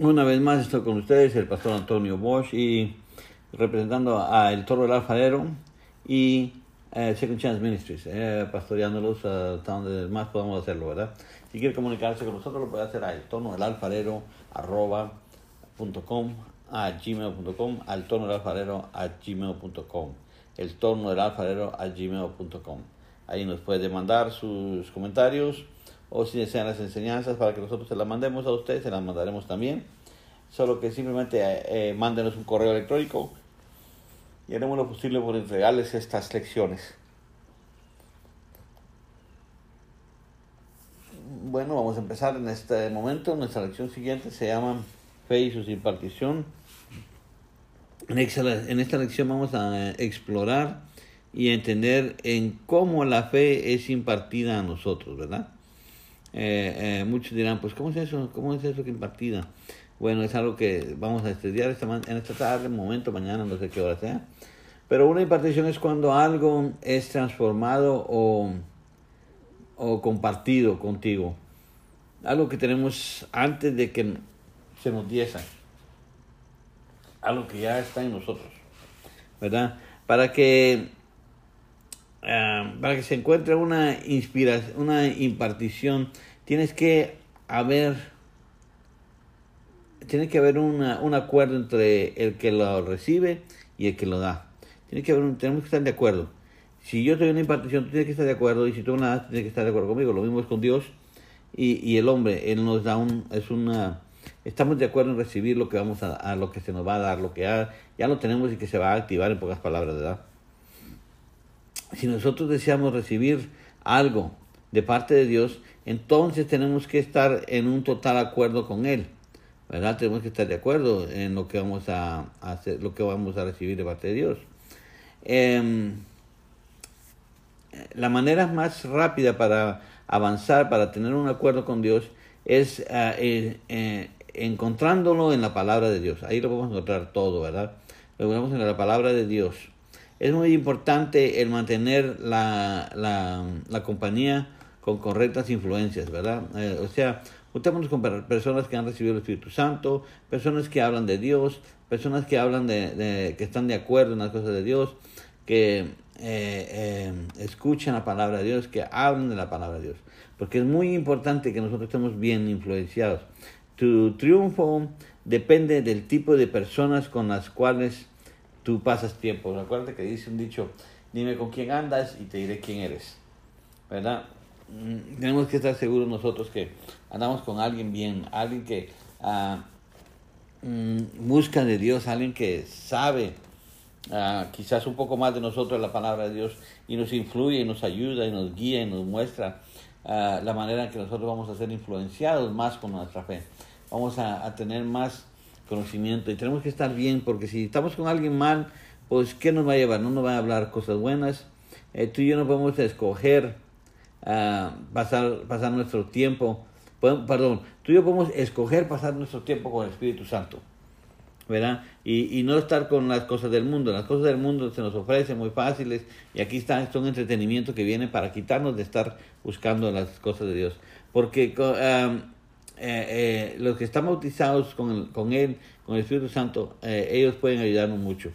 Una vez más estoy con ustedes, el pastor Antonio Bosch, y representando a El Toro del Alfarero y eh, Second Chance Ministries, eh, pastoreándolos hasta donde más podamos hacerlo, ¿verdad? Si quiere comunicarse con nosotros, lo puede hacer a el tono del alfarero arroba punto com, a gmail.com, al tono del alfarero a gmail.com, el tono del alfarero a gmail.com. Ahí nos puede mandar sus comentarios o si desean las enseñanzas para que nosotros se las mandemos a ustedes, se las mandaremos también. Solo que simplemente eh, mándenos un correo electrónico y haremos lo posible por entregarles estas lecciones. Bueno, vamos a empezar en este momento. Nuestra lección siguiente se llama Fe y su impartición. En esta lección vamos a explorar y entender en cómo la fe es impartida a nosotros, ¿verdad? Eh, eh, muchos dirán, pues, ¿cómo es eso? ¿Cómo es eso que impartida? Bueno, es algo que vamos a estudiar esta, en esta tarde, momento, mañana, no sé qué hora sea. Pero una impartición es cuando algo es transformado o, o compartido contigo. Algo que tenemos antes de que se nos diese. Algo que ya está en nosotros. ¿Verdad? Para que Ah, para que se encuentre una inspiración, una impartición, tienes que haber, tiene que haber una, un acuerdo entre el que lo recibe y el que lo da. Tiene que haber tenemos que estar de acuerdo. Si yo te doy una impartición, tú tienes que estar de acuerdo, y si tú me la das, tienes que estar de acuerdo conmigo. Lo mismo es con Dios y, y el hombre. Él nos da un, es una, estamos de acuerdo en recibir lo que vamos a, a lo que se nos va a dar, lo que ya, ya lo tenemos y que se va a activar en pocas palabras, ¿verdad? Si nosotros deseamos recibir algo de parte de Dios, entonces tenemos que estar en un total acuerdo con Él. ¿Verdad? Tenemos que estar de acuerdo en lo que vamos a hacer, lo que vamos a recibir de parte de Dios. Em, la manera más rápida para avanzar, para tener un acuerdo con Dios, es ah, eh, eh, encontrándolo en la palabra de Dios. Ahí lo podemos encontrar todo, ¿verdad? Lo vemos en la palabra de Dios es muy importante el mantener la, la, compañía con correctas influencias, ¿verdad? Eh, o sea, juntémonos con personas que han recibido el Espíritu Santo, personas que hablan de Dios, personas que hablan de, de que están de acuerdo en las cosas de Dios, que eh, eh, escuchan la palabra de Dios, que hablan de la palabra de Dios. Porque es muy importante que nosotros estemos bien influenciados. Tu triunfo depende del tipo de personas con las cuales tú pasas tiempo. Acuérdate que dice un dicho, dime con quién andas y te diré quién eres. ¿Verdad? Mm, tenemos que estar seguros nosotros que andamos con alguien bien, alguien que uh, busca de Dios, alguien que sabe uh, quizás un poco más de nosotros la palabra de Dios y nos influye y nos ayuda y nos guía y nos muestra uh, la manera en que nosotros vamos a ser influenciados más con nuestra fe. Vamos a tener más conocimiento y tenemos que estar bien porque si estamos con alguien mal, pues ¿qué nos va a llevar? No nos va a hablar cosas buenas. Eh, tú y yo no podemos escoger uh, pasar, pasar nuestro tiempo, perdón, tú y yo podemos escoger pasar nuestro tiempo con el Espíritu Santo. ¿verdad? Y, y, no estar con las cosas del mundo. Las cosas del mundo se nos ofrecen muy fáciles y aquí está, son entretenimiento que viene para quitarnos de estar buscando las cosas de Dios. Porque uh, eh, eh, los que están bautizados con, con Él, con el Espíritu Santo, eh, ellos pueden ayudarnos mucho.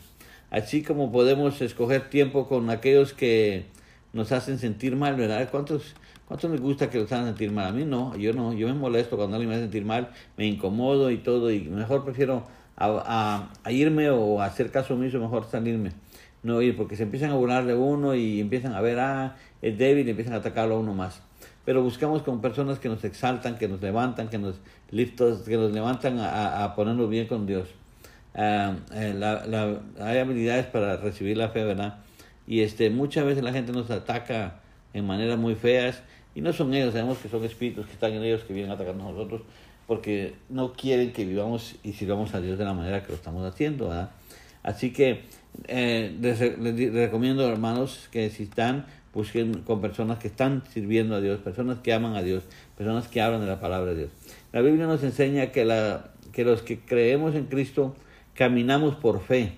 Así como podemos escoger tiempo con aquellos que nos hacen sentir mal, ¿verdad? ¿Cuántos, cuántos les gusta que los hagan sentir mal? A mí no, yo no, yo me molesto cuando alguien me hace sentir mal, me incomodo y todo, y mejor prefiero a, a, irme o hacer caso omiso, mejor salirme, no ir, porque se empiezan a burlar de uno y empiezan a ver, ah, es débil y empiezan a atacarlo a uno más pero buscamos con personas que nos exaltan, que nos levantan, que nos liftos, que nos levantan a, a ponernos bien con Dios. Uh, la, la, hay habilidades para recibir la fe, ¿verdad? Y este, muchas veces la gente nos ataca en maneras muy feas y no son ellos, sabemos que son espíritus que están en ellos que vienen a atacarnos a nosotros porque no quieren que vivamos y sirvamos a Dios de la manera que lo estamos haciendo, ¿verdad? Así que eh, les, recomiendo, hermanos, que si están busquen con personas que están sirviendo a Dios, personas que aman a Dios, personas que hablan de la palabra de Dios. La Biblia nos enseña que, la, que los que creemos en Cristo caminamos por fe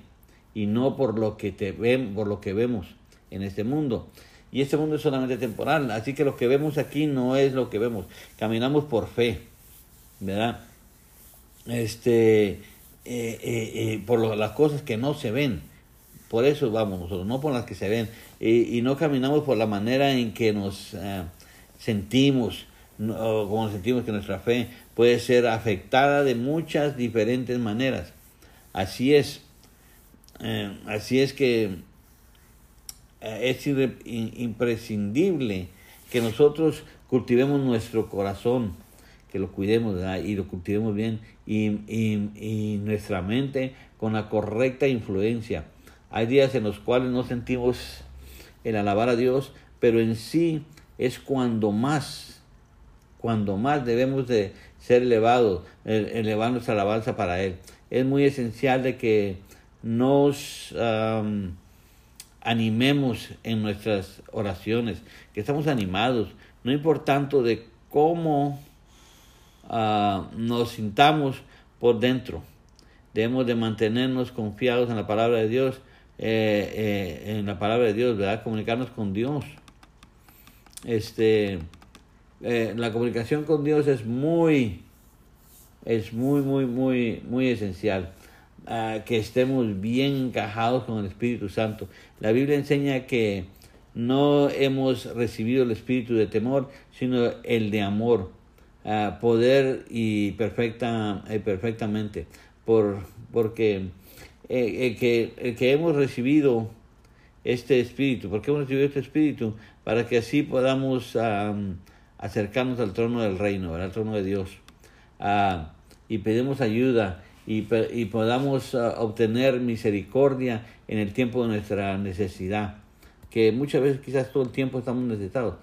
y no por lo que te ven, por lo que vemos en este mundo. Y este mundo es solamente temporal, así que lo que vemos aquí no es lo que vemos. Caminamos por fe, ¿verdad? este, por las cosas que no se ven. Por eso vamos nosotros, no por las que se ven. Y, no caminamos por la manera en que nos sentimos, o como sentimos que nuestra fe puede ser afectada de muchas diferentes maneras. Así es. Eh, así es que eh, es imprescindible que nosotros cultivemos nuestro corazón, que lo cuidemos y lo cultivemos bien y, y, nuestra mente con la correcta influencia. Hay días en los cuales no sentimos el alabar a Dios, pero en sí es cuando más, cuando más debemos de ser elevados, elevar nuestra alabanza para Él. Es muy esencial de que nos animemos en nuestras oraciones, que estamos animados, no importando de cómo ah, nos sintamos por dentro. Debemos de mantenernos confiados en la palabra de Dios, eh, eh, en la palabra de Dios, ¿verdad? Comunicarnos con Dios. Este, eh, la comunicación con Dios es muy, es muy, muy, muy, muy esencial. Ah, que estemos bien encajados con el Espíritu Santo. La Biblia enseña que no hemos recibido el espíritu de temor, sino el de amor, uh, poder y perfecta, eh, perfectamente. Por, porque eh, el, que, el que hemos recibido este espíritu, porque hemos recibido este espíritu, para que así podamos acercarnos al trono del reino, al trono de Dios. Uh, y pedimos ayuda y, y podamos uh, obtener misericordia en el tiempo de nuestra necesidad, que muchas veces quizás todo el tiempo estamos necesitados,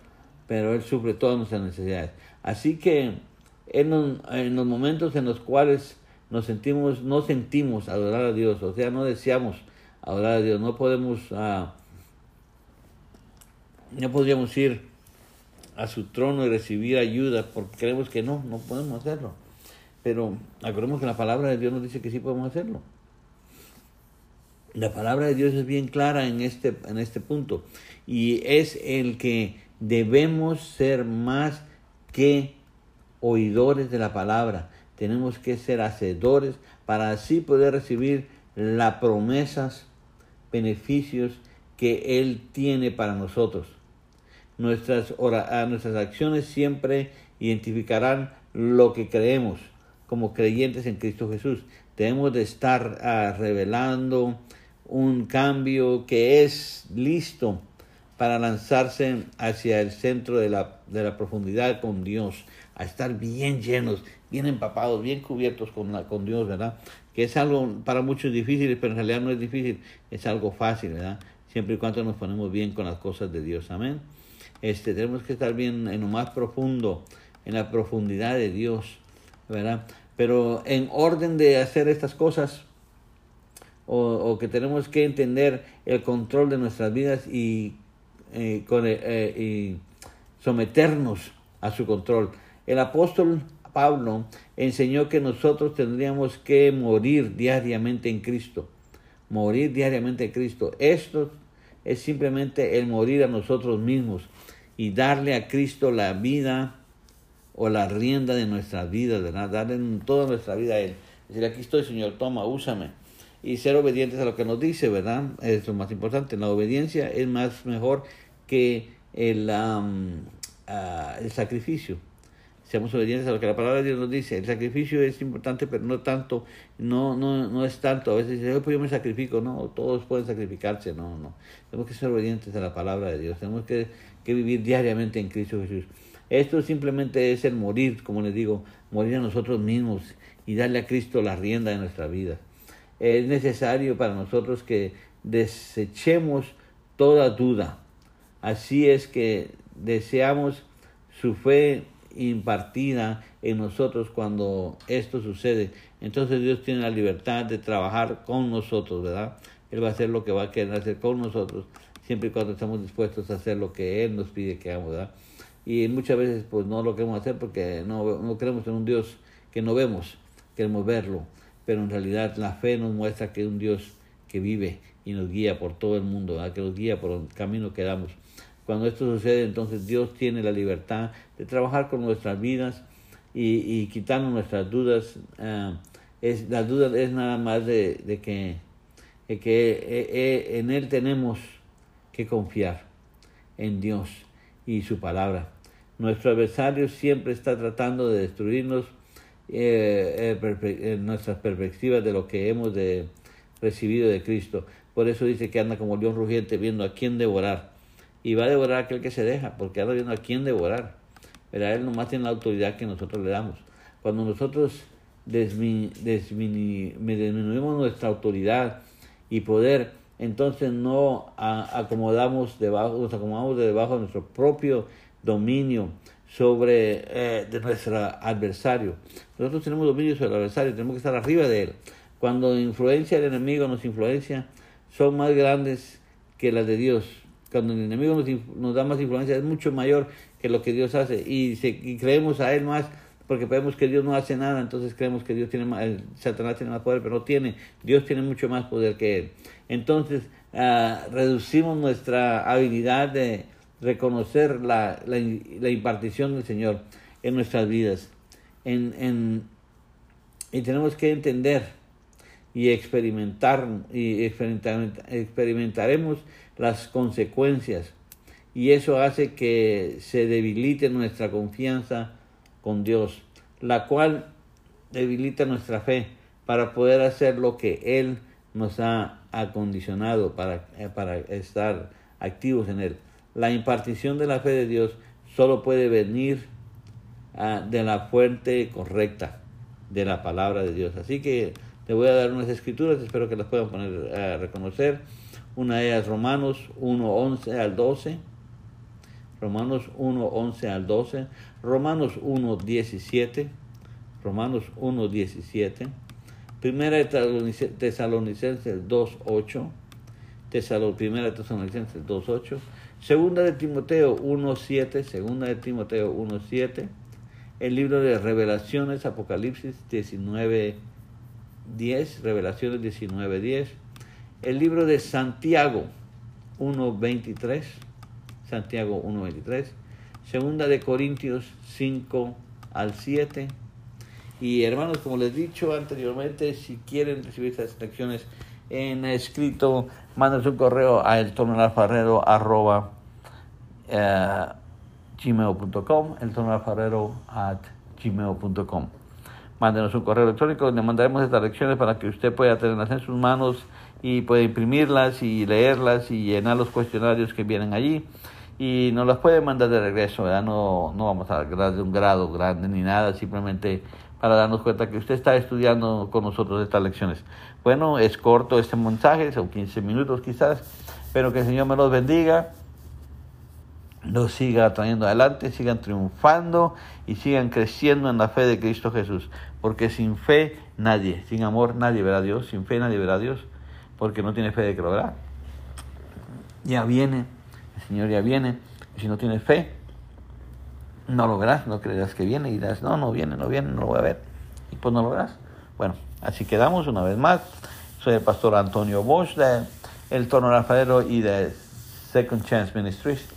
pero Él sufre todas nuestras necesidades. Así que en, en los momentos en los cuales nos sentimos, no sentimos adorar a Dios, o sea, no deseamos adorar a Dios, no podemos, uh, no podríamos ir a su trono y recibir ayuda porque creemos que no, no podemos hacerlo. Pero acordemos que la palabra de Dios nos dice que sí podemos hacerlo. La palabra de Dios es bien clara en este, en este punto y es el que debemos ser más que oidores de la palabra. Tenemos que ser hacedores para así poder recibir las promesas, beneficios que Él tiene para nosotros. Nuestras, nuestras acciones siempre identificarán lo que creemos como creyentes en Cristo Jesús. Debemos de estar ah, revelando un cambio que es listo para lanzarse hacia el centro de la profundidad con Dios, a estar bien llenos, bien empapados, bien cubiertos con, la, con Dios, ¿verdad? Que es algo para muchos difícil, pero en realidad no es difícil, es algo fácil, ¿verdad? Siempre y cuando nos ponemos bien con las cosas de Dios, amén. Este, tenemos que estar bien en lo más profundo, en la profundidad de Dios, ¿verdad? Pero en orden de hacer estas cosas, o, que tenemos que entender el control de nuestras vidas y, eh, con, eh, eh, y someternos a su control. El apóstol Pablo enseñó que nosotros tendríamos que morir diariamente en Cristo. Morir diariamente en Cristo. Esto es simplemente el morir a nosotros mismos y darle a Cristo la vida o la rienda de nuestras vidas, ¿verdad? Darle toda nuestra vida a Él. Decir, aquí estoy, Señor, toma, úsame. Y ser obedientes a lo que nos dice, ¿verdad? Es lo más importante. La obediencia es más mejor que el, ah, el sacrificio. Seamos obedientes a lo que la palabra de Dios nos dice. El sacrificio es importante, pero no tanto, no, no, no es tanto. A veces dicen, pues yo me sacrifico. No, todos pueden sacrificarse. No, no. Tenemos que ser obedientes a la palabra de Dios. Tenemos que, que vivir diariamente en Cristo Jesús. Esto simplemente es el morir, como les digo, morir a nosotros mismos y darle a Cristo la rienda de nuestra vida. Es necesario para nosotros que desechemos toda duda. Así es que deseamos su fe impartida en nosotros cuando esto sucede. Entonces Dios tiene la libertad de trabajar con nosotros, ¿verdad? Él va a hacer lo que va a querer hacer con nosotros, siempre y cuando estamos dispuestos a hacer lo que Él nos pide que hagamos, ¿verdad? y muchas veces pues no lo queremos hacer porque no, no creemos en un Dios que no vemos, queremos verlo, pero en realidad la fe nos muestra que es un Dios que vive y nos guía por todo el mundo, que nos guía por el camino que damos. Cuando esto sucede, entonces Dios tiene la libertad de trabajar con nuestras vidas y, y quitarnos nuestras dudas, uh, es, la duda es nada más de, de que, de que eh, eh, en Él tenemos que confiar, en Dios y su palabra. Nuestro adversario siempre está tratando de destruirnos eh, nuestras perspectivas de lo que hemos de, recibido de Cristo. Por eso dice que anda como león rugiente viendo a quién devorar. Y va a devorar a aquel que se deja, porque anda viendo a quién devorar. Pero a él nomás tiene la autoridad que nosotros le damos. Cuando nosotros disminuimos nuestra autoridad y poder, entonces no acomodamos debajo, nos acomodamos debajo de nuestro propio dominio sobre eh, de nuestro adversario. Nosotros tenemos dominio sobre el adversario, tenemos que estar arriba de él. Cuando influencia el enemigo nos influencia, son más grandes que las de Dios. Cuando el enemigo nos, nos da más influencia, es mucho mayor que lo que Dios hace y, se, y creemos a él más porque vemos que Dios no hace nada, entonces creemos que Dios tiene más, Satanás tiene más poder, pero no tiene, Dios tiene mucho más poder que él. Entonces, uh, reducimos nuestra habilidad de reconocer la, la, impartición del Señor en nuestras vidas. En, en, y tenemos que entender y experimentar, y experimentar, experimentaremos las consecuencias. Y eso hace que se debilite nuestra confianza con Dios, la cual debilita nuestra fe para poder hacer lo que Él nos ha acondicionado para, eh, para estar activos en Él. La impartición de la fe de Dios solo puede venir uh, de la fuente correcta de la palabra de Dios. Así que te voy a dar unas escrituras, espero que las puedan poner a reconocer. Una de ellas Romanos 1, 11 al 12. Romanos 1, 11 al 12. Romanos 1, 17. Romanos 1, 17. Primera de Tesalonicenses 2, 8. primera de Tesalonicenses 2, 8. Segunda de Timoteo 1, 7. Segunda de Timoteo 1, 7. El libro de Revelaciones, Apocalipsis 19, 10. Revelaciones 19, 10. El libro de Santiago 1, 23. Santiago 1, 23 Segunda de Corintios 5 al 7. Y hermanos, como les he dicho anteriormente, si quieren recibir estas lecciones en escrito, mándense un correo a el arroba eh, gmail.com, el at gmail.com. Mándenos un correo electrónico donde mandaremos estas lecciones para que usted pueda tenerlas en sus manos y pueda imprimirlas y leerlas y llenar los cuestionarios que vienen allí y nos las puede mandar de regreso, ¿verdad? No, no vamos a hablar de un grado grande ni nada, simplemente para darnos cuenta que usted está estudiando con nosotros estas lecciones. Bueno, es corto este mensaje, son 15 minutos quizás, pero que el Señor me los bendiga, los siga trayendo adelante, sigan triunfando y sigan creciendo en la fe de Cristo Jesús, porque sin fe nadie, sin amor nadie verá a Dios, sin fe nadie verá a Dios, porque no tiene fe de que lo verá. Ya viene el Señor ya viene. Si no tienes fe, no lo verás, no creerás que viene y dirás, no, no viene, no viene, no lo voy a ver. Y pues no lo verás. Bueno, así quedamos una vez más. Soy el pastor Antonio Bosch de El Torno Rafaelo y de Second Chance Ministries.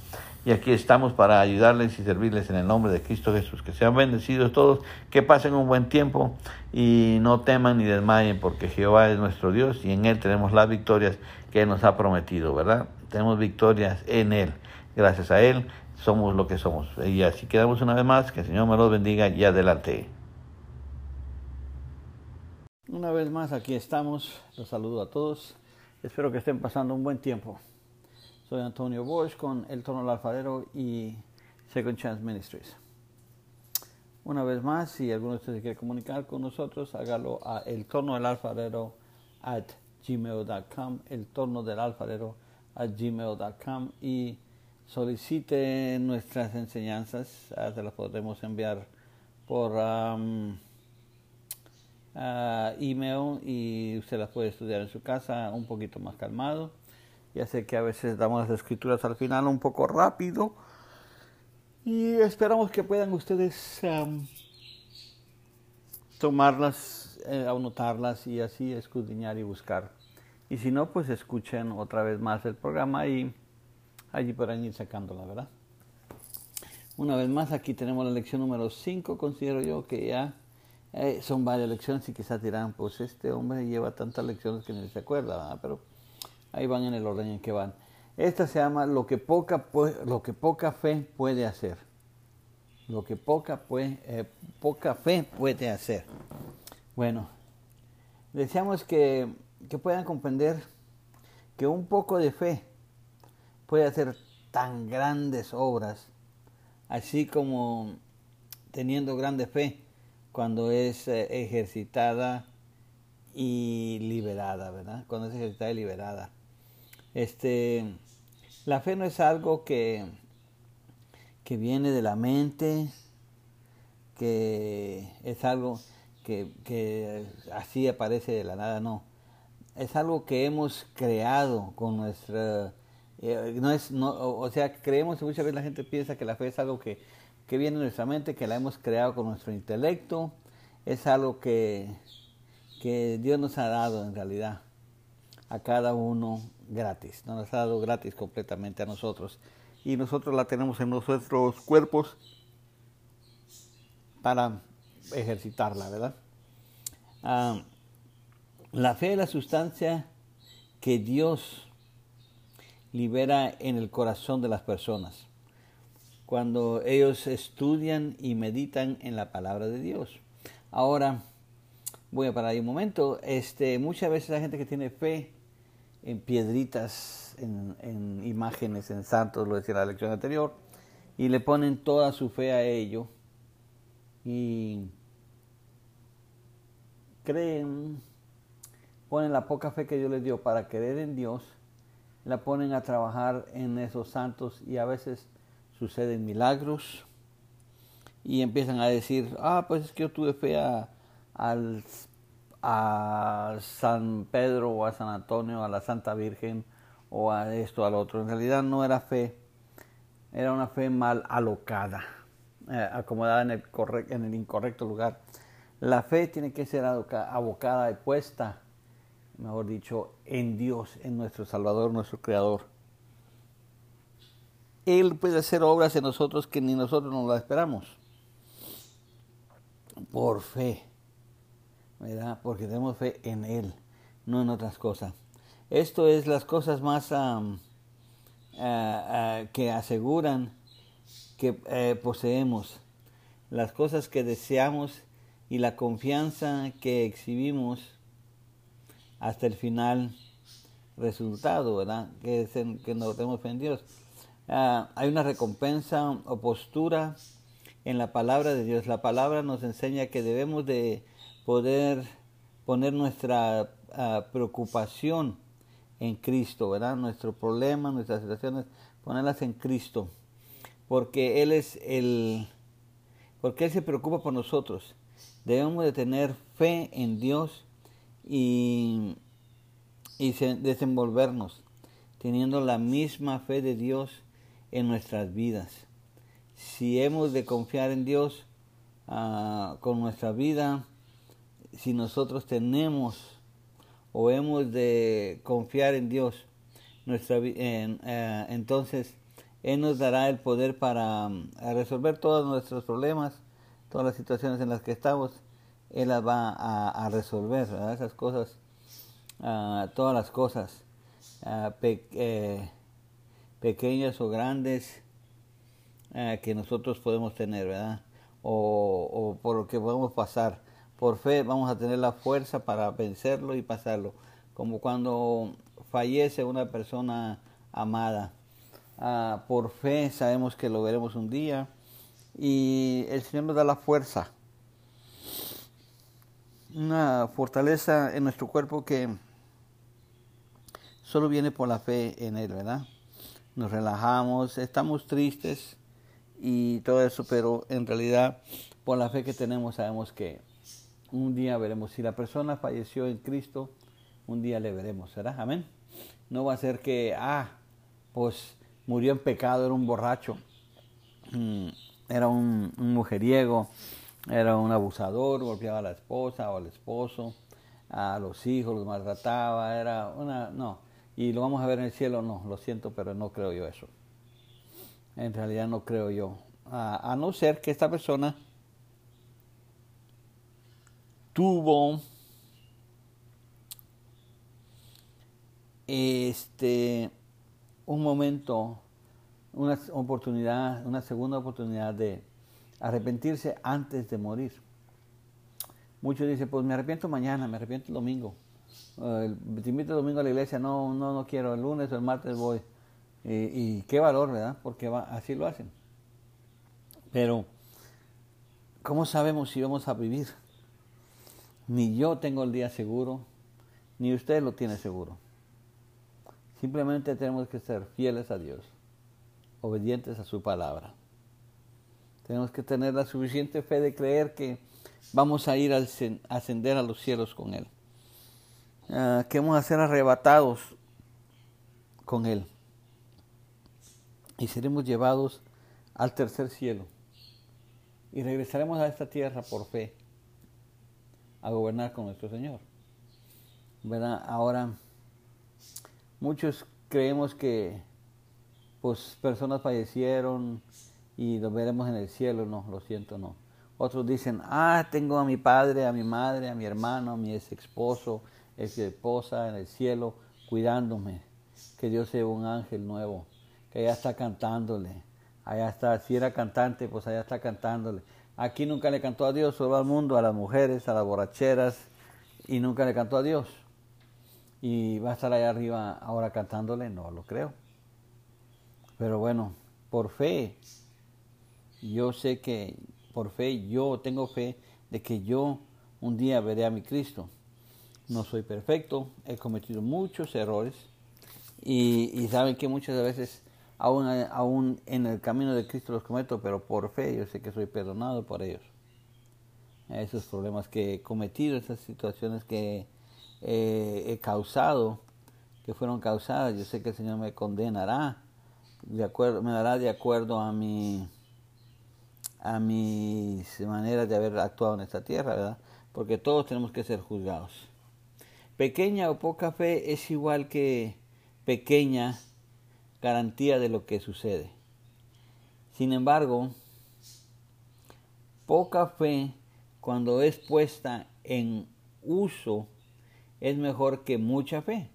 Y aquí estamos para ayudarles y servirles en el nombre de Cristo Jesús. Que sean bendecidos todos, que pasen un buen tiempo y no teman ni desmayen, porque Jehová es nuestro Dios y en Él tenemos las victorias que nos ha prometido, ¿verdad? tenemos victorias en Él. Gracias a Él somos lo que somos. Y así quedamos una vez más. Que el Señor me los bendiga y adelante. Una vez más aquí estamos. Los saludo a todos. Espero que estén pasando un buen tiempo. Soy Antonio Bosch con El Tono del Alfadero y Second Chance Ministries. Una vez más, si alguno de ustedes quiere comunicar con nosotros, hágalo a el tono del alfarero at gmail.com, el tono del alfarero a gmail.com y solicite nuestras enseñanzas, ah, se las podremos enviar por um, uh, email y usted las puede estudiar en su casa un poquito más calmado. Ya sé que a veces damos las escrituras al final un poco rápido y esperamos que puedan ustedes tomarlas, eh, anotarlas y así escudriñar y buscar y si no, pues escuchen otra vez más el programa y allí podrán ir sacándola, ¿verdad? Una vez más, aquí tenemos la lección número 5. Considero yo que ya Eh, son varias lecciones y quizás dirán, pues este hombre lleva tantas lecciones que ni se acuerda, pero ahí van en el orden en que van. Esta se llama lo que poca, lo que poca fe puede hacer. Lo que poca, eh, poca fe puede hacer. Bueno, deseamos que, que puedan comprender que un poco de fe puede hacer tan grandes obras, así como teniendo grande fe cuando es eh, ejercitada y liberada, ¿verdad? Cuando es ejercitada y liberada. Este, la fe no es algo que, que viene de la mente, que es algo que, que así aparece de la nada, no. Es algo que hemos creado con nuestra... Eh, no es, no, o sea, creemos, muchas veces la gente piensa que la fe es algo que que viene en nuestra mente, que la hemos creado con nuestro intelecto, es algo que, que Dios nos ha dado en realidad a cada uno gratis, nos ha dado gratis completamente a nosotros y nosotros la tenemos en nuestros cuerpos para ejercitarla, ¿verdad? Ah, la fe es la sustancia que Dios libera en el corazón de las personas cuando ellos estudian y meditan en la palabra de Dios. Ahora, voy a parar ahí un momento. Este, muchas veces la gente que tiene fe en piedritas, en, imágenes, en santos, lo decía la lección anterior, y le ponen toda su fe a ello y creen, ponen la poca fe que Dios les dio para creer en Dios, la ponen a trabajar en esos santos y a veces suceden milagros y empiezan a decir, ah, pues es que yo tuve fe a, al, a San Pedro o a San Antonio, a la Santa Virgen o a esto, al otro. En realidad no era fe, era una fe mal alocada, eh, acomodada en el, en el incorrecto lugar. La fe tiene que ser abocada y puesta, mejor dicho, en Dios, en nuestro Salvador, nuestro Creador. Él puede hacer obras en nosotros que ni nosotros nos las esperamos. Por fe, Porque tenemos fe en Él, no en otras cosas. Esto es las cosas más que aseguran que eh, poseemos, las cosas que deseamos y la confianza que exhibimos hasta el final resultado, ¿verdad? Que, es en, que nos tenemos fe en Dios. Ah, hay una recompensa o postura en la palabra de Dios. La palabra nos enseña que debemos de poder poner nuestra ah, preocupación en Cristo, ¿verdad? Nuestro problema, nuestras situaciones, ponerlas en Cristo. Porque Él es el, porque Él se preocupa por nosotros. Debemos de tener fe en Dios y, y desenvolvernos teniendo la misma fe de Dios en nuestras vidas. Si hemos de confiar en Dios ah, con nuestra vida, si nosotros tenemos o hemos de confiar en Dios, nuestra, eh, entonces Él nos dará el poder para mm, resolver todos nuestros problemas, todas las situaciones en las que estamos, Él las va a, resolver, esas cosas, ah, todas las cosas. Uh, pequeñas o grandes eh, que nosotros podemos tener, ¿verdad? O, o por lo que podemos pasar. Por fe vamos a tener la fuerza para vencerlo y pasarlo. Como cuando fallece una persona amada. Ah, por fe sabemos que lo veremos un día y el Señor nos da la fuerza. Una fortaleza en nuestro cuerpo que solo viene por la fe en Él, ¿verdad? nos relajamos, estamos tristes y todo eso, pero en realidad por la fe que tenemos sabemos que un día veremos. Si la persona falleció en Cristo, un día le veremos, ¿verdad? Amén. No va a ser que, ah, pues murió en pecado, era un borracho, mm, era un mujeriego, era un abusador, golpeaba a la esposa o al esposo, a los hijos, los maltrataba, era una, no, y lo vamos a ver en el cielo, no, lo siento, pero no creo yo eso. En realidad no creo yo. A, no ser que esta persona tuvo este un momento, una oportunidad, una segunda oportunidad de arrepentirse antes de morir. Muchos dicen, pues me arrepiento mañana, me arrepiento el domingo. Eh, te invito el domingo a la iglesia, no, no, no quiero, el lunes o el martes voy. Y, qué valor, ¿verdad? Porque así lo hacen. Pero, ¿cómo sabemos si vamos a vivir? Ni yo tengo el día seguro, ni usted lo tiene seguro. Simplemente tenemos que ser fieles a Dios, obedientes a su palabra. Tenemos que tener la suficiente fe de creer que vamos a ir a ascender a los cielos con Él. Ah, que vamos a ser arrebatados con Él. Y seremos llevados al tercer cielo. Y regresaremos a esta tierra por fe a gobernar con nuestro Señor. ¿Verdad? Ahora, muchos creemos que pues personas fallecieron y los veremos en el cielo, no, lo siento, no. Otros dicen, ah, tengo a mi padre, a mi madre, a mi hermano, a mi ex esposo, es esposa en el cielo cuidándome. Que Dios sea un ángel nuevo, que allá está cantándole. Allá está, si era cantante, pues allá está cantándole. Aquí nunca le cantó a Dios, solo al mundo, a las mujeres, a las borracheras, y nunca le cantó a Dios. Y va a estar allá arriba ahora cantándole, no lo creo. Pero bueno, por fe, yo sé que, por fe, yo tengo fe de que yo un día veré a mi Cristo no soy perfecto, he cometido muchos errores y, saben que muchas veces aún, aún en el camino de Cristo los cometo, pero por fe yo sé que soy perdonado por ellos. Esos problemas que he cometido, esas situaciones que he causado, que fueron causadas, yo sé que el Señor me condenará, de acuerdo, me dará de acuerdo a mi a mis maneras de haber actuado en esta tierra, ¿verdad? Porque todos tenemos que ser juzgados. Pequeña o poca fe es igual que pequeña garantía de lo que sucede. Sin embargo, poca fe cuando es puesta en uso es mejor que mucha fe,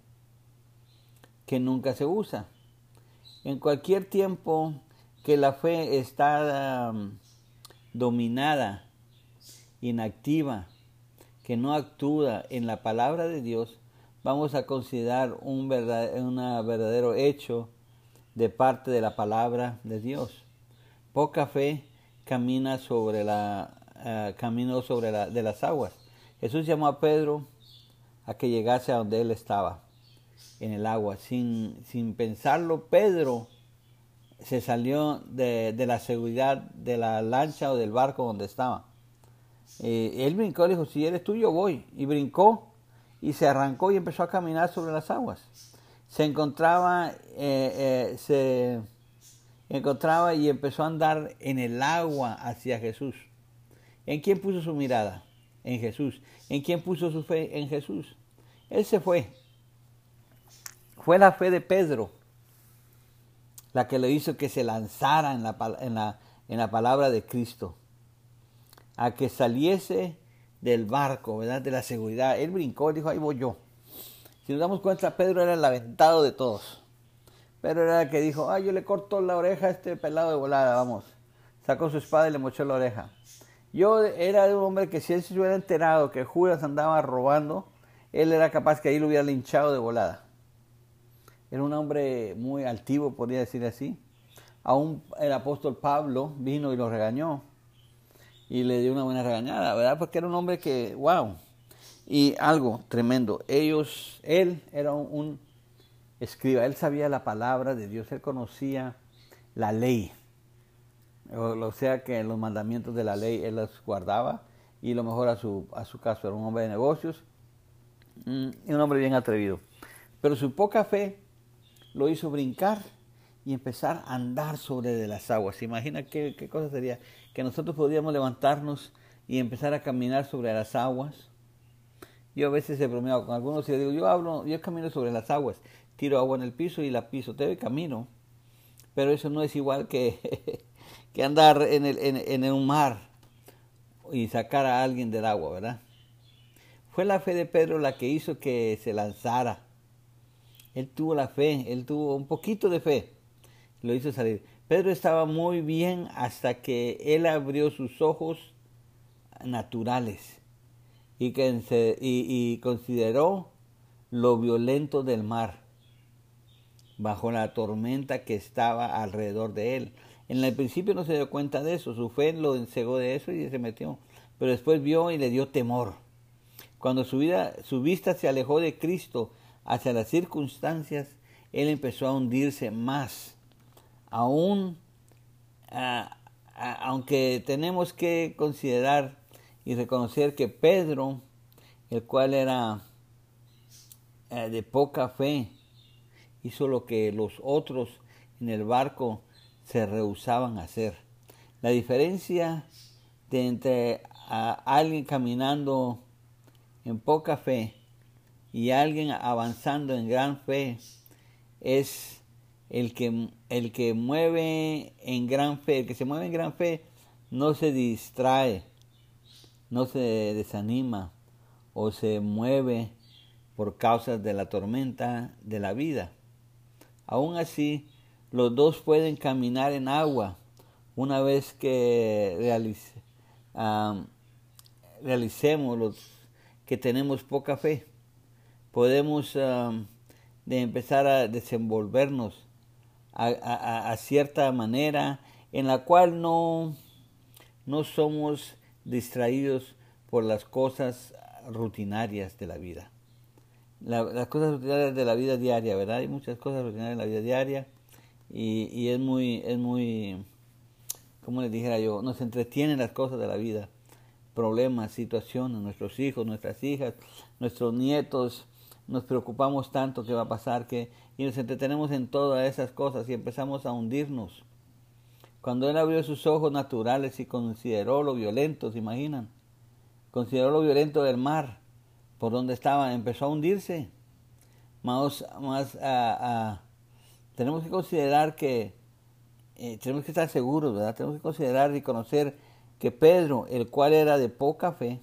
que nunca se usa. En cualquier tiempo que la fe está um, dominada, inactiva, que no actúa en la palabra de Dios, vamos a considerar un verdadero hecho de parte de la palabra de Dios. Poca fe camina sobre la uh, camino sobre de las aguas. Jesús llamó a Pedro a que llegase a donde él estaba, en el agua. Sin, sin pensarlo, Pedro se salió de, la seguridad de la lancha o del barco donde estaba eh, él brincó y dijo, si eres tú, yo voy. Y brincó y se arrancó y empezó a caminar sobre las aguas. Se encontraba, eh, eh, se encontraba y empezó a andar en el agua hacia Jesús. ¿En quién puso su mirada? En Jesús. ¿En quién puso su fe? En Jesús. Él se fue. Fue la fe de Pedro la que le hizo que se lanzara en la, en la, en la palabra de Cristo a que saliese del barco, ¿verdad? De la seguridad. Él brincó dijo, ahí voy yo. Si nos damos cuenta, Pedro era el aventado de todos. Pedro era el que dijo, ah, yo le corto la oreja a este pelado de volada, vamos. Sacó su espada y le mochó la oreja. Yo era un hombre que si él se hubiera enterado que Judas andaba robando, él era capaz que ahí lo hubiera linchado de volada. Era un hombre muy altivo, podría decir así. Aún el apóstol Pablo vino y lo regañó y le dio una buena regañada, ¿verdad? Porque era un hombre que, wow. Y algo tremendo, ellos, él era un, escriba, él sabía la palabra de Dios, él conocía la ley. O, sea que los mandamientos de la ley él los guardaba y lo mejor a su, a su caso era un hombre de negocios mm, y un hombre bien atrevido. Pero su poca fe lo hizo brincar y empezar a andar sobre de las aguas. Imagina qué, qué cosa sería que nosotros podríamos levantarnos y empezar a caminar sobre las aguas. Yo a veces he bromeado con algunos y digo, yo hablo, yo camino sobre las aguas, tiro agua en el piso y la piso, te camino. Pero eso no es igual que, que andar en, el, en, en un mar y sacar a alguien del agua, ¿verdad? Fue la fe de Pedro la que hizo que se lanzara. Él tuvo la fe, él tuvo un poquito de fe, lo hizo salir. Pedro estaba muy bien hasta que él abrió sus ojos naturales y, que, y, consideró lo violento del mar bajo la tormenta que estaba alrededor de él. En el principio no se dio cuenta de eso, su fe lo encegó de eso y se metió. Pero después vio y le dio temor. Cuando su, vida, su vista se alejó de Cristo hacia las circunstancias, él empezó a hundirse más. Aún, aunque tenemos que considerar y reconocer que Pedro, el cual era eh, de poca fe, hizo lo que los otros en el barco se rehusaban a hacer. La diferencia de entre alguien caminando en poca fe y alguien avanzando en gran fe es el que, el que mueve en gran fe, el que se mueve en gran fe no se distrae, no se desanima o se mueve por causas de la tormenta de la vida. Aún así, los dos pueden caminar en agua una vez que realicemos los que tenemos poca fe. Podemos de empezar a desenvolvernos a, cierta manera en la cual no, no somos distraídos por las cosas rutinarias de la vida las cosas rutinarias de la vida diaria, ¿verdad? Hay muchas cosas rutinarias en la vida diaria y, y es muy, es muy, como les dijera yo, nos entretienen las cosas de la vida, problemas, situaciones, nuestros hijos, nuestras hijas, nuestros nietos, nos preocupamos tanto qué va a pasar que y nos entretenemos en todas esas cosas y empezamos a hundirnos. Cuando él abrió sus ojos naturales y consideró lo violento, ¿se imaginan? Consideró lo violento del mar por donde estaba, empezó a hundirse. Más, más tenemos que considerar que, eh, tenemos que estar seguros, ¿verdad? Tenemos que considerar y conocer que Pedro, el cual era de poca fe,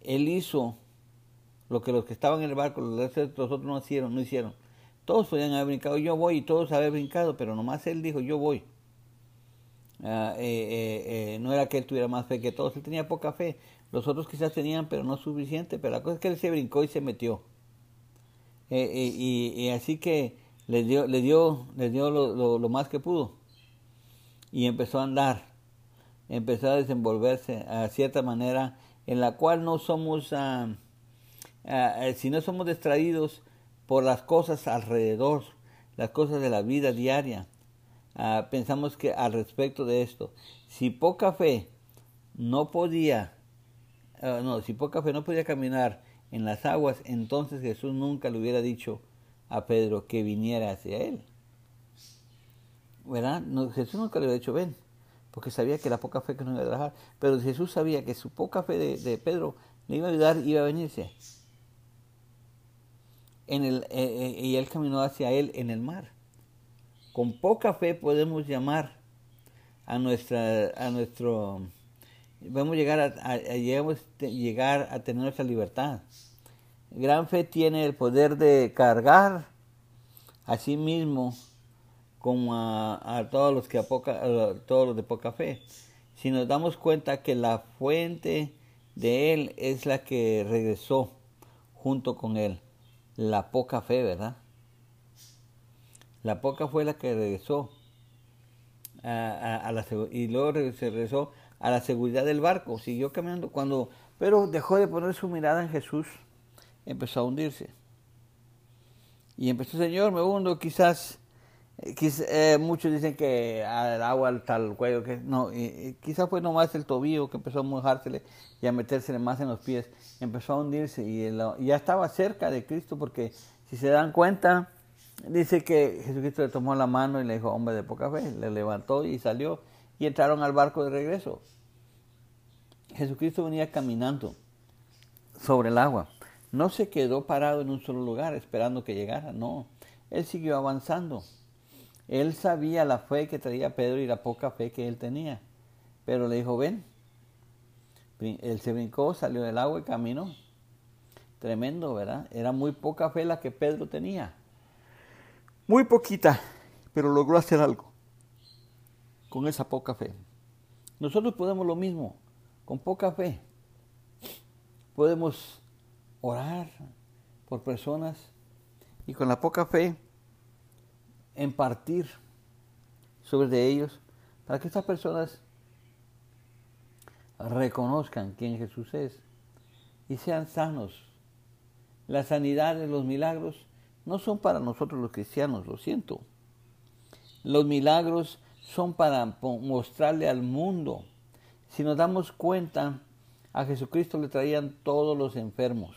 él hizo lo que los que estaban en el barco, los otros no hicieron, no hicieron. Todos podían haber brincado, yo voy, y todos habían brincado, pero nomás él dijo, yo voy. Eh, no era que él tuviera más fe que todos, él tenía poca fe. Los otros quizás tenían, pero no suficiente, pero la cosa es que él se brincó y se metió. Y, así que le dio, le dio, le dio lo, más que pudo. Y empezó a andar, empezó a desenvolverse a cierta manera en la cual no somos, ah, ah, si no somos distraídos por las cosas alrededor, las cosas de la vida diaria. Ah, pensamos que al respecto de esto, si poca fe no podía Ah, no, si poca fe no podía caminar en las aguas, entonces Jesús nunca le hubiera dicho a Pedro que viniera hacia él. ¿Verdad? Jesús nunca le hubiera dicho, ven, porque sabía que la poca fe que no iba a dejar. Pero Jesús sabía que su poca fe de, Pedro le iba a ayudar, iba a venirse. En el, eh, eh, y él caminó hacia él en el mar. Con poca fe podemos llamar a, nuestra, a nuestro Vamos a llegar a, llegar a tener nuestra libertad. Gran fe tiene el poder de cargar a sí mismo como a, todos los que a poca, todos los de poca fe. Si nos damos cuenta que la fuente de él es la que regresó junto con él, la poca fe, ¿verdad? La poca fue la que regresó a, la, y luego se regresó a la seguridad del barco, siguió caminando. Cuando, pero dejó de poner su mirada en Jesús, empezó a hundirse. Y empezó, Señor, me hundo, quizás, eh, eh, muchos dicen que al agua hasta el cuello, que no, quizás fue nomás el tobillo que empezó a mojársele y a metérsele más en los pies, empezó a hundirse y, ya estaba cerca de Cristo porque si se dan cuenta, dice que Jesucristo le tomó la mano y le dijo, hombre de poca fe, le levantó y salió y entraron al barco de regreso. Jesucristo venía caminando sobre el agua. No se quedó parado en un solo lugar esperando que llegara, no. Él siguió avanzando. Él sabía la fe que traía Pedro y la poca fe que él tenía. Pero le dijo, ven. Él se brincó, salió del agua y caminó. Tremendo, ¿verdad? Era muy poca fe la que Pedro tenía. Muy poquita, pero logró hacer algo con esa poca fe. Nosotros podemos lo mismo, con poca fe. Podemos orar por personas y con la poca fe impartir sobre ellos para que estas personas reconozcan quién Jesús es y sean sanos. La sanidad de los milagros no son para nosotros los cristianos, lo siento. Los milagros son para mostrarle al mundo. Si nos damos cuenta, a Jesucristo le traían todos los enfermos.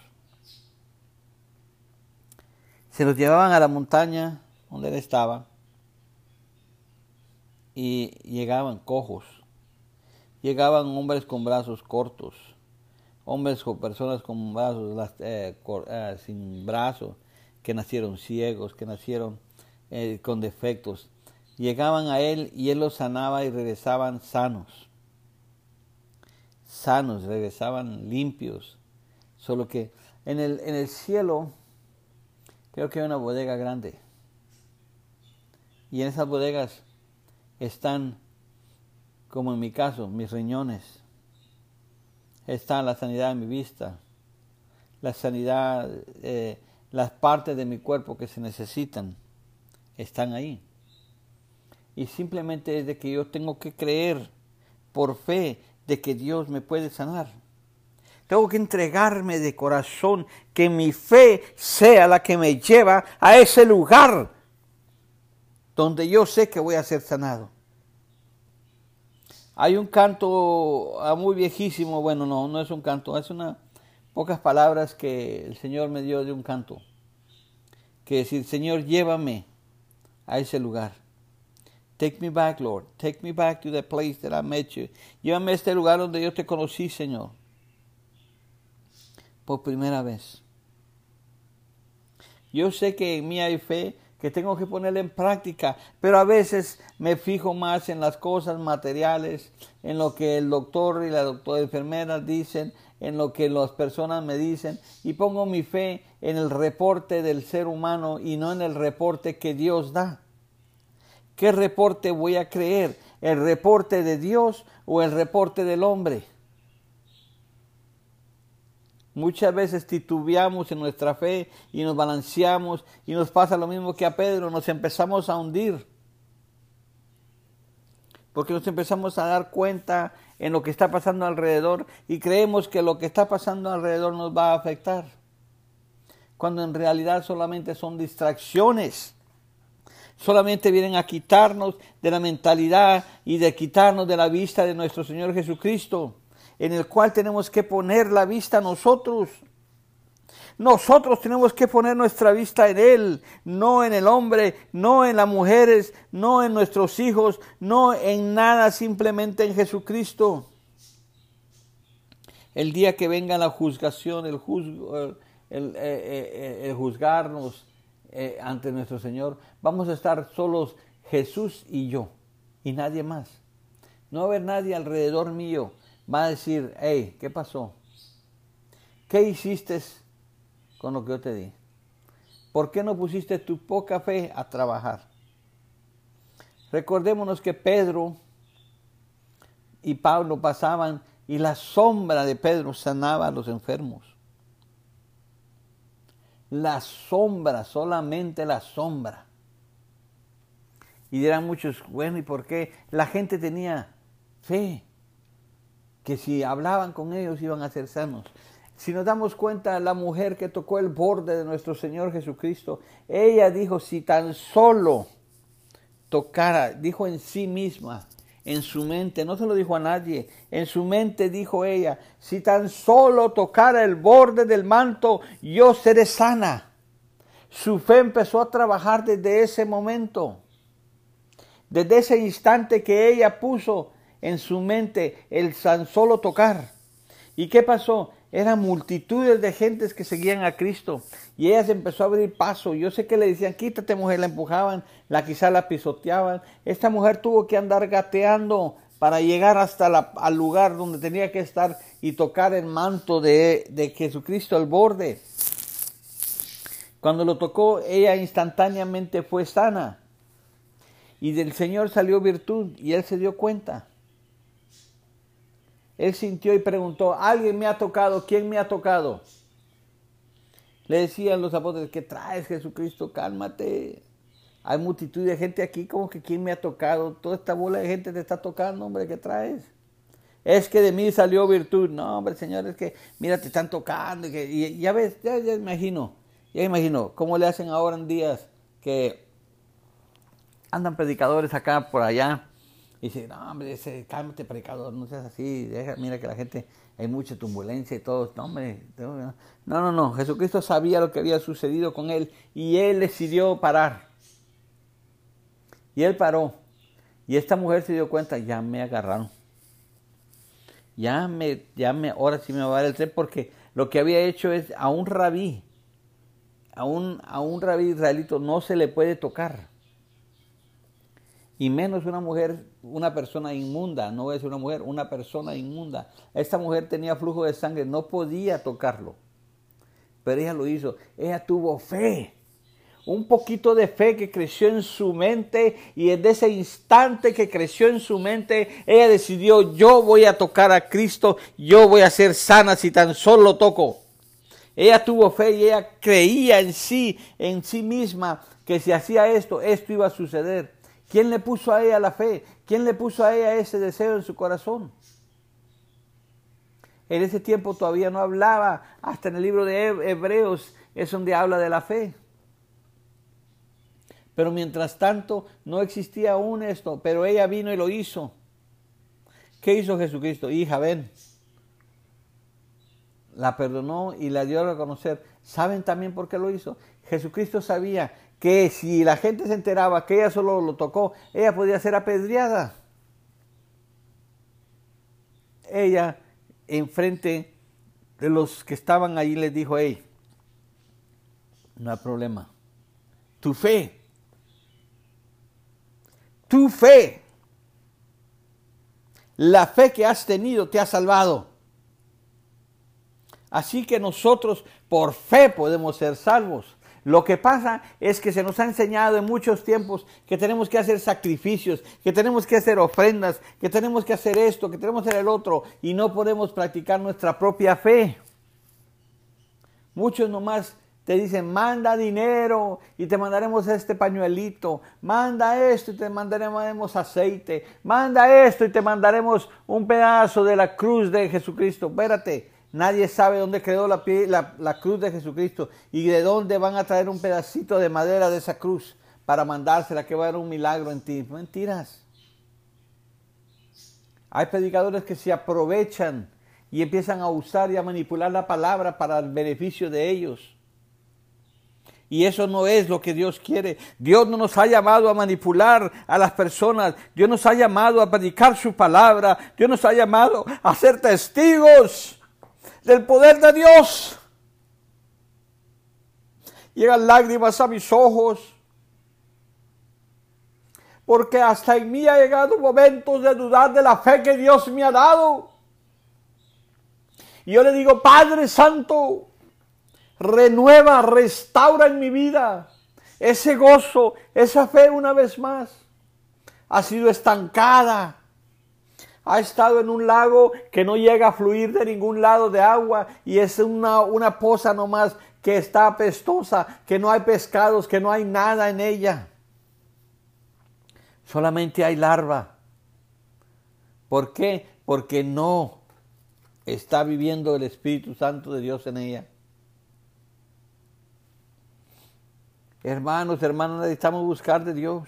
Se los llevaban a la montaña donde él estaba y llegaban cojos, llegaban hombres con brazos cortos, hombres con personas con brazos eh, eh, sin brazos, que nacieron ciegos, que nacieron eh, con defectos. Llegaban a él y él los sanaba y regresaban sanos. Sanos, regresaban limpios. Solo que en el, en el cielo creo que hay una bodega grande. Y en esas bodegas están, como en mi caso, mis riñones. Está la sanidad de mi vista, la sanidad, eh, las partes de mi cuerpo que se necesitan, están ahí. Y simplemente es de que yo tengo que creer por fe de que Dios me puede sanar. Tengo que entregarme de corazón, que mi fe sea la que me lleva a ese lugar donde yo sé que voy a ser sanado. Hay un canto ah, muy viejísimo, bueno, no, no es un canto, es una pocas palabras que el Señor me dio de un canto. Que decir, Señor, llévame a ese lugar. Take me back, Lord. Take me back to the place that I met you. Llévame a este lugar donde yo te conocí, Señor. Por primera vez. Yo sé que en mí hay fe que tengo que ponerla en práctica, pero a veces me fijo más en las cosas materiales, en lo que el doctor y la doctora enfermera dicen, en lo que las personas me dicen, y pongo mi fe en el reporte del ser humano y no en el reporte que Dios da. ¿Qué reporte voy a creer? ¿El reporte de Dios o el reporte del hombre? Muchas veces titubeamos en nuestra fe y nos balanceamos y nos pasa lo mismo que a Pedro, nos empezamos a hundir. Porque nos empezamos a dar cuenta en lo que está pasando alrededor y creemos que lo que está pasando alrededor nos va a afectar. Cuando en realidad solamente son distracciones. Solamente vienen a quitarnos de la mentalidad y de quitarnos de la vista de nuestro Señor Jesucristo en el cual tenemos que poner la vista nosotros. Nosotros tenemos que poner nuestra vista en Él, no en el hombre, no en las mujeres, no en nuestros hijos, no en nada, simplemente en Jesucristo. El día que venga la juzgación, el, el, eh, eh, eh, juzgarnos ante nuestro Señor, vamos a estar solos Jesús y yo, y nadie más. No va a haber nadie alrededor mío va a decir, hey, ¿qué pasó? ¿Qué hiciste con lo que yo te di? ¿Por qué no pusiste tu poca fe a trabajar? Recordémonos que Pedro y Pablo pasaban y la sombra de Pedro sanaba a los enfermos. La sombra, solamente la sombra. Y dirán muchos, bueno, ¿y por qué? La gente tenía fe que si hablaban con ellos iban a ser sanos. Si nos damos cuenta, la mujer que tocó el borde de nuestro Señor Jesucristo, ella dijo, si tan solo tocara, dijo en sí misma, en su mente, no se lo dijo a nadie, en su mente dijo ella, si tan solo tocara el borde del manto, yo seré sana. Su fe empezó a trabajar desde ese momento, desde ese instante que ella puso en su mente el tan solo tocar. ¿Y qué pasó? Eran multitudes de gentes que seguían a Cristo y ella se empezó a abrir paso. Yo sé que le decían, quítate mujer, la empujaban, la quizá la pisoteaban. Esta mujer tuvo que andar gateando para llegar hasta la, al lugar donde tenía que estar y tocar el manto de, de Jesucristo al borde. Cuando lo tocó, ella instantáneamente fue sana. Y del Señor salió virtud y él se dio cuenta. Él sintió y preguntó, ¿alguien me ha tocado? ¿Quién me ha tocado? Le decían los apóstoles, ¿qué traes Jesucristo? Cálmate. Hay multitud de gente aquí, como que ¿quién me ha tocado? Toda esta bola de gente te está tocando, hombre, ¿qué traes? Es que de mí salió virtud. No, hombre, Señor, es que, mira, te están tocando. Y, ya ves, ya, ya imagino, ya imagino cómo le hacen ahora en días que andan predicadores acá por allá y dice, no, hombre, ese, cálmate, predicador, no seas así, deja, mira que la gente, hay mucha turbulencia y todo. No, hombre, no, no, no, Jesucristo sabía lo que había sucedido con él y él decidió parar. Y él paró. Y esta mujer se dio cuenta, ya me agarraron. Ya me, ya me, ahora sí me va a dar el tren porque lo que había hecho es a un rabí, a un, a un rabí israelito no se le puede tocar y menos una mujer, una persona inmunda, no decir una mujer, una persona inmunda. Esta mujer tenía flujo de sangre, no podía tocarlo, pero ella lo hizo, ella tuvo fe, un poquito de fe que creció en su mente y desde ese instante que creció en su mente, ella decidió, yo voy a tocar a Cristo, yo voy a ser sana si tan solo lo toco. Ella tuvo fe y ella creía en sí, en sí misma, que si hacía esto, esto iba a suceder. ¿Quién le puso a ella la fe? ¿Quién le puso a ella ese deseo en su corazón? En ese tiempo todavía no hablaba, hasta en el libro de Hebreos es donde habla de la fe. Pero mientras tanto no existía aún esto, pero ella vino y lo hizo. ¿Qué hizo Jesucristo? Hija, ven. La perdonó y la dio a reconocer. ¿Saben también por qué lo hizo? Jesucristo sabía que si la gente se enteraba que ella solo lo tocó, ella podía ser apedreada. Ella, enfrente de los que estaban allí, les dijo, hey, no hay problema. Tu fe, tu fe, la fe que has tenido te ha salvado. Así que nosotros por fe podemos ser salvos. Lo que pasa es que se nos ha enseñado en muchos tiempos que tenemos que hacer sacrificios, que tenemos que hacer ofrendas, que tenemos que hacer esto, que tenemos que hacer el otro y no podemos practicar nuestra propia fe. Muchos nomás te dicen, manda dinero y te mandaremos este pañuelito, manda esto y te mandaremos aceite, manda esto y te mandaremos un pedazo de la cruz de Jesucristo. Espérate, Nadie sabe dónde quedó la, la, cruz de Jesucristo y de dónde van a traer un pedacito de madera de esa cruz para mandársela, que va a haber un milagro en ti. Mentiras. Hay predicadores que se aprovechan y empiezan a usar y a manipular la palabra para el beneficio de ellos. Y eso no es lo que Dios quiere. Dios no nos ha llamado a manipular a las personas. Dios nos ha llamado a predicar su palabra. Dios nos ha llamado a ser testigos del poder de Dios. Llegan lágrimas a mis ojos, porque hasta en mí ha llegado momentos de dudar de la fe que Dios me ha dado. Y yo le digo, Padre Santo, renueva, restaura en mi vida ese gozo, esa fe una vez más. Ha sido estancada, ha estado en un lago que no llega a fluir de ningún lado de agua y es una, una poza nomás que está apestosa, que no hay pescados, que no hay nada en ella. Solamente hay larva. ¿Por qué? Porque no está viviendo el Espíritu Santo de Dios en ella. Hermanos, hermanas, necesitamos buscar de Dios.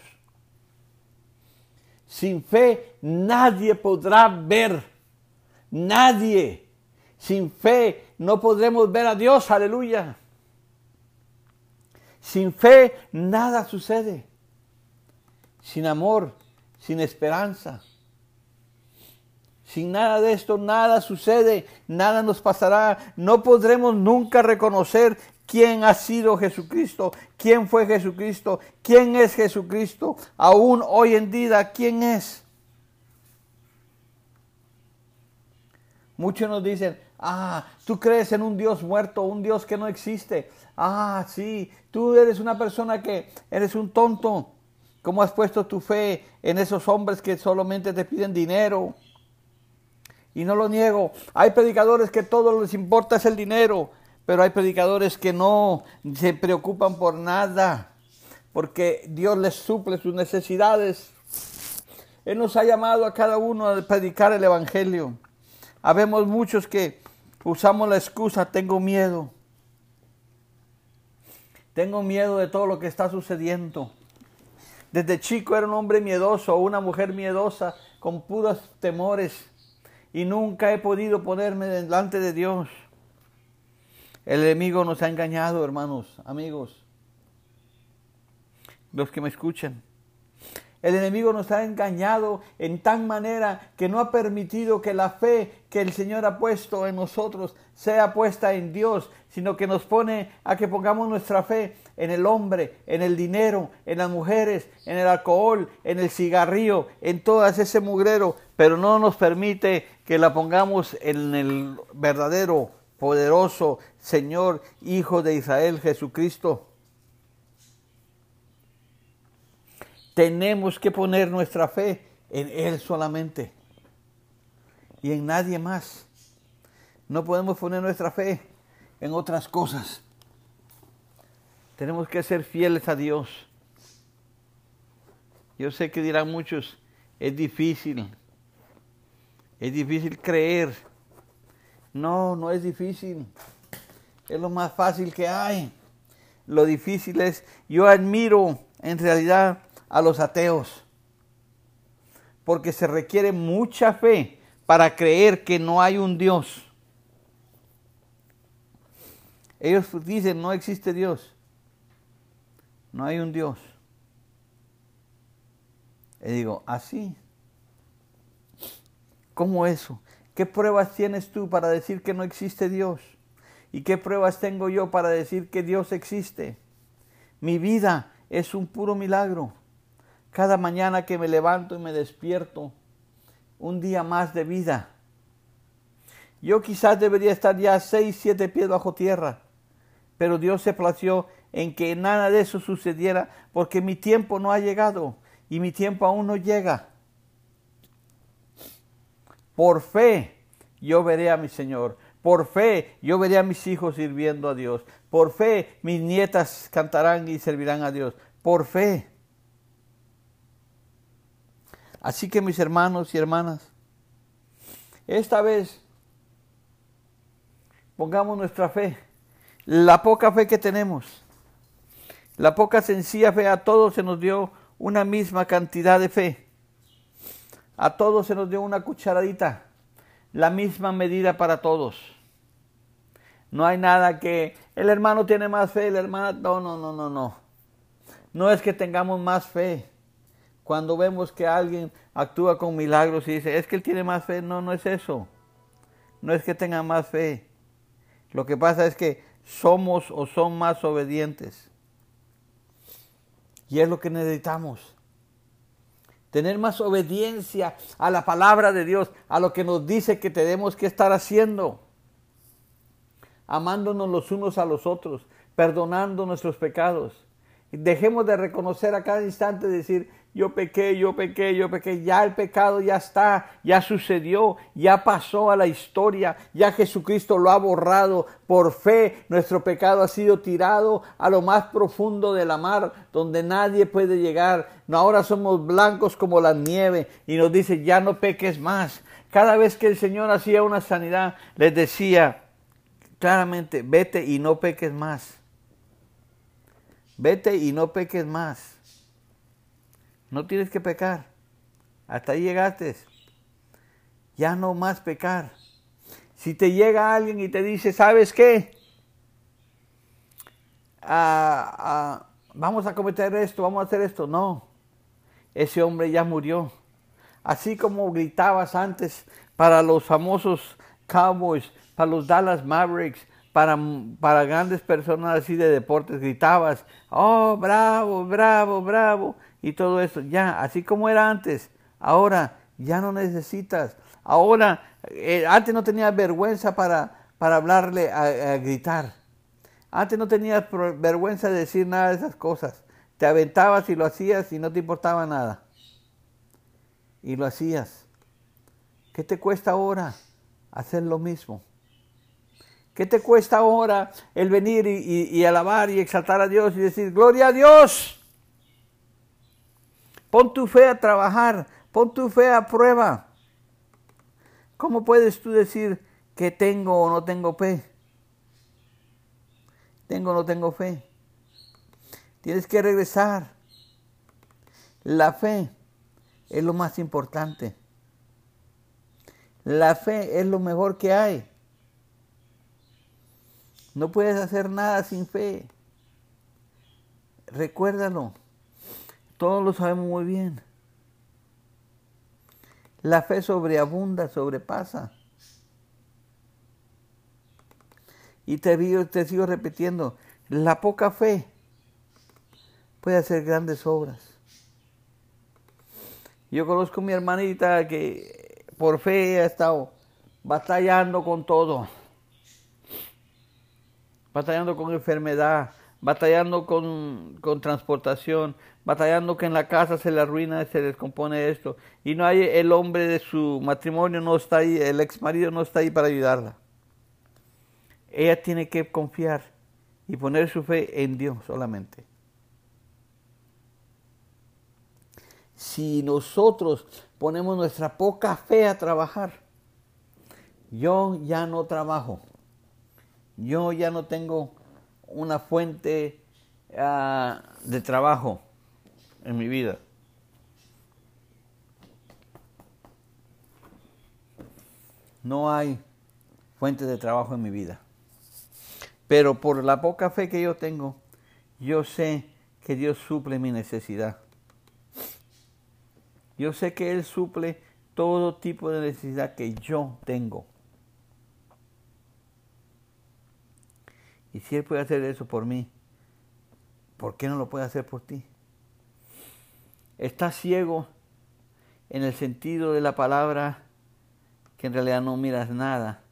Sin fe nadie podrá ver. Nadie. Sin fe no podremos ver a Dios. Aleluya. Sin fe nada sucede. Sin amor, sin esperanza. Sin nada de esto, nada sucede, nada nos pasará. No podremos nunca reconocer quién ha sido Jesucristo, quién fue Jesucristo, quién es Jesucristo, aún hoy en día, quién es. Muchos nos dicen, ah, tú crees en un Dios muerto, un Dios que no existe. Ah, sí, tú eres una persona que eres un tonto. ¿Cómo has puesto tu fe en esos hombres que solamente te piden dinero? Y no lo niego. Hay predicadores que todo les importa es el dinero, pero hay predicadores que no se preocupan por nada, porque Dios les suple sus necesidades. Él nos ha llamado a cada uno a predicar el Evangelio. Habemos muchos que usamos la excusa, tengo miedo. Tengo miedo de todo lo que está sucediendo. Desde chico era un hombre miedoso una mujer miedosa con puros temores y nunca he podido ponerme delante de Dios. El enemigo nos ha engañado, hermanos, amigos, los que me escuchan. El enemigo nos ha engañado en tan manera que no ha permitido que la fe que el Señor ha puesto en nosotros sea puesta en Dios, sino que nos pone a que pongamos nuestra fe en el hombre, en el dinero, en las mujeres, en el alcohol, en el cigarrillo, en todo ese mugrero, pero no nos permite que la pongamos en el verdadero, poderoso Señor, Hijo de Israel, Jesucristo. Tenemos que poner nuestra fe en Él solamente y en nadie más. No podemos poner nuestra fe en otras cosas. Tenemos que ser fieles a Dios. Yo sé que dirán muchos, es difícil, es difícil creer. No, no es difícil. Es lo más fácil que hay. Lo difícil es, yo admiro en realidad a los ateos, porque se requiere mucha fe para creer que no hay un Dios. Ellos dicen, no existe Dios, no hay un Dios. Y digo, así. ¿Cómo eso? ¿Qué pruebas tienes tú para decir que no existe Dios? ¿Y qué pruebas tengo yo para decir que Dios existe? Mi vida es un puro milagro. Cada mañana que me levanto y me despierto, un día más de vida. Yo quizás debería estar ya seis, siete pies bajo tierra, pero Dios se plació en que nada de eso sucediera porque mi tiempo no ha llegado y mi tiempo aún no llega. Por fe yo veré a mi Señor. Por fe yo veré a mis hijos sirviendo a Dios. Por fe mis nietas cantarán y servirán a Dios. Por fe. Así que mis hermanos y hermanas, esta vez pongamos nuestra fe, la poca fe que tenemos, la poca sencilla fe, a todos se nos dio una misma cantidad de fe, a todos se nos dio una cucharadita, la misma medida para todos. No hay nada que el hermano tiene más fe, el hermano, no, no, no, no, no. No es que tengamos más fe. Cuando vemos que alguien actúa con milagros y dice, es que él tiene más fe, no, no es eso. No es que tenga más fe. Lo que pasa es que somos o son más obedientes. Y es lo que necesitamos. Tener más obediencia a la palabra de Dios, a lo que nos dice que tenemos que estar haciendo. Amándonos los unos a los otros, perdonando nuestros pecados. Dejemos de reconocer a cada instante, decir, yo pequé, yo pequé, yo pequé, ya el pecado ya está, ya sucedió, ya pasó a la historia, ya Jesucristo lo ha borrado por fe, nuestro pecado ha sido tirado a lo más profundo de la mar, donde nadie puede llegar. Ahora somos blancos como la nieve y nos dice, ya no peques más. Cada vez que el Señor hacía una sanidad, les decía claramente, vete y no peques más. Vete y no peques más. No tienes que pecar. Hasta ahí llegaste. Ya no más pecar. Si te llega alguien y te dice, ¿sabes qué? Ah, ah, vamos a cometer esto, vamos a hacer esto. No, ese hombre ya murió. Así como gritabas antes para los famosos Cowboys, para los Dallas Mavericks, para, para grandes personas así de deportes, gritabas, oh, bravo, bravo, bravo y todo eso. Ya, así como era antes, ahora ya no necesitas. Ahora eh, antes no tenías vergüenza para, para hablarle, a, gritar. Antes no tenías vergüenza de decir nada de esas cosas. Te aventabas y lo hacías y no te importaba nada. Y lo hacías. ¿Qué te cuesta ahora hacer lo mismo? ¿Qué te cuesta ahora el venir y, alabar y exaltar a Dios y decir, gloria a Dios? Pon tu fe a trabajar, pon tu fe a prueba. ¿Cómo puedes tú decir que tengo o no tengo fe? Tengo o no tengo fe. Tienes que regresar. La fe es lo más importante. La fe es lo mejor que hay. No puedes hacer nada sin fe. Recuérdalo. Todos lo sabemos muy bien. La fe sobreabunda, sobrepasa. Y te, te sigo repitiendo, la poca fe puede hacer grandes obras. Yo conozco a mi hermanita que por fe ha estado batallando con todo. Batallando con enfermedad, batallando con, con, transportación, batallando que en la casa se le arruina, se descompone esto. Y no hay el hombre de su matrimonio, no está ahí, el ex marido no está ahí para ayudarla. Ella tiene que confiar y poner su fe en Dios solamente. Si nosotros ponemos nuestra poca fe a trabajar, yo ya no trabajo, yo ya no tengo una fuente ah, de trabajo en mi vida. No hay fuente de trabajo en mi vida. Pero por la poca fe que yo tengo, yo sé que Dios suple mi necesidad. Yo sé que Él suple todo tipo de necesidad que yo tengo. Y si Él puede hacer eso por mí, ¿por qué no lo puede hacer por ti? Estás ciego en el sentido de la palabra que en realidad no miras nada.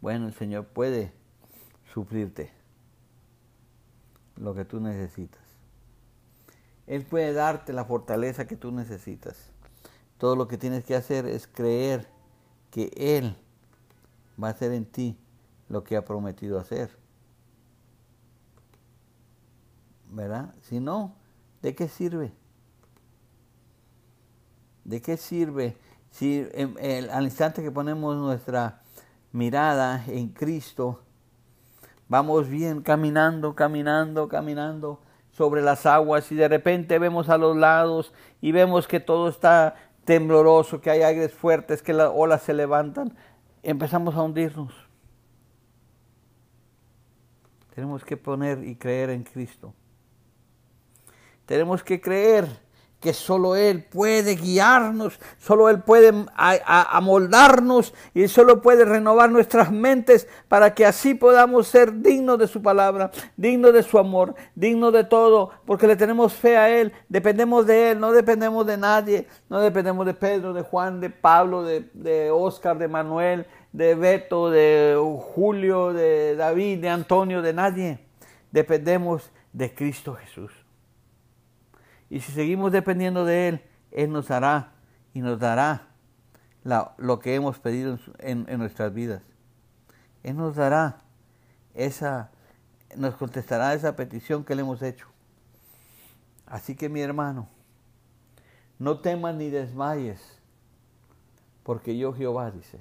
Bueno, el Señor puede suplirte lo que tú necesitas. Él puede darte la fortaleza que tú necesitas. Todo lo que tienes que hacer es creer que Él va a hacer en ti lo que ha prometido hacer. ¿Verdad? Si no, ¿de qué sirve? ¿De qué sirve si al instante que ponemos nuestra mirada en Cristo, vamos bien caminando, caminando, caminando sobre las aguas y de repente vemos a los lados y vemos que todo está tembloroso, que hay aires fuertes, que las olas se levantan, empezamos a hundirnos. Tenemos que poner y creer en Cristo. Tenemos que creer que solo Él puede guiarnos, solo Él puede amoldarnos y solo puede renovar nuestras mentes para que así podamos ser dignos de su palabra, dignos de su amor, dignos de todo, porque le tenemos fe a Él, dependemos de Él, no dependemos de nadie, no dependemos de Pedro, de Juan, de Pablo, de, de Oscar, de Manuel, de Beto, de Julio, de David, de Antonio, de nadie. Dependemos de Cristo Jesús. Y si seguimos dependiendo de Él, Él nos hará y nos dará lo que hemos pedido en, en nuestras vidas. Él nos dará esa, nos contestará esa petición que le hemos hecho. Así que mi hermano, no temas ni desmayes, porque yo Jehová dice,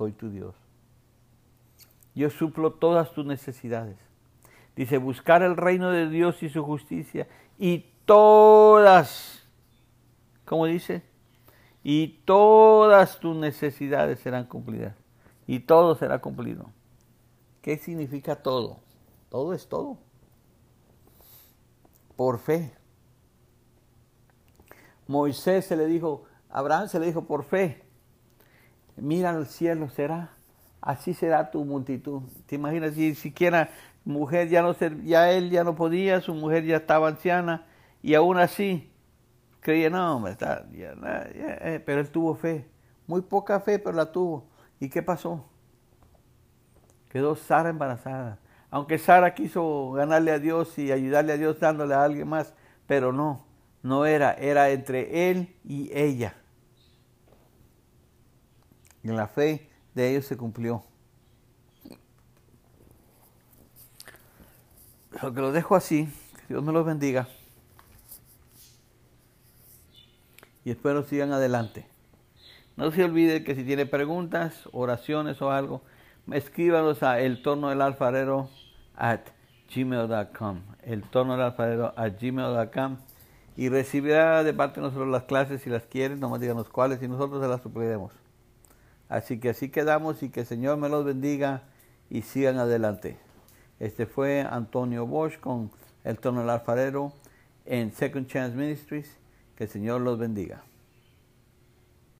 soy tu Dios. Yo suplo todas tus necesidades. Dice, buscar el reino de Dios y su justicia y todas, como dice, y todas tus necesidades serán cumplidas. Y todo será cumplido. ¿Qué significa todo? Todo es todo. Por fe. Moisés se le dijo, Abraham se le dijo por fe, mira al cielo, será, así será tu multitud. ¿Te imaginas si siquiera mujer ya no ya él ya no podía, su mujer ya estaba anciana, y aún así, creía, no, eh, pero él tuvo fe. muy poca fe, pero la tuvo. ¿Y qué pasó? Quedó Sara embarazada. Aunque Sara quiso ganarle a Dios y ayudarle a Dios dándole a alguien más, pero no, no era, era entre él y ella. Y la fe de ellos se cumplió. Lo que lo dejo así, que Dios me los bendiga. Y espero sigan adelante. No se olvide que si tiene preguntas, oraciones o algo, escríbanos a el torno del alfarero at gmail.com. El at gmail.com y recibirá de parte de nosotros las clases si las quieren, nomás díganos cuáles y nosotros se las supliremos. Así que así quedamos y que el Señor me los bendiga y sigan adelante. Este fue Antonio Bosch con el torno del alfarero en Second Chance Ministries. Que el Señor los bendiga.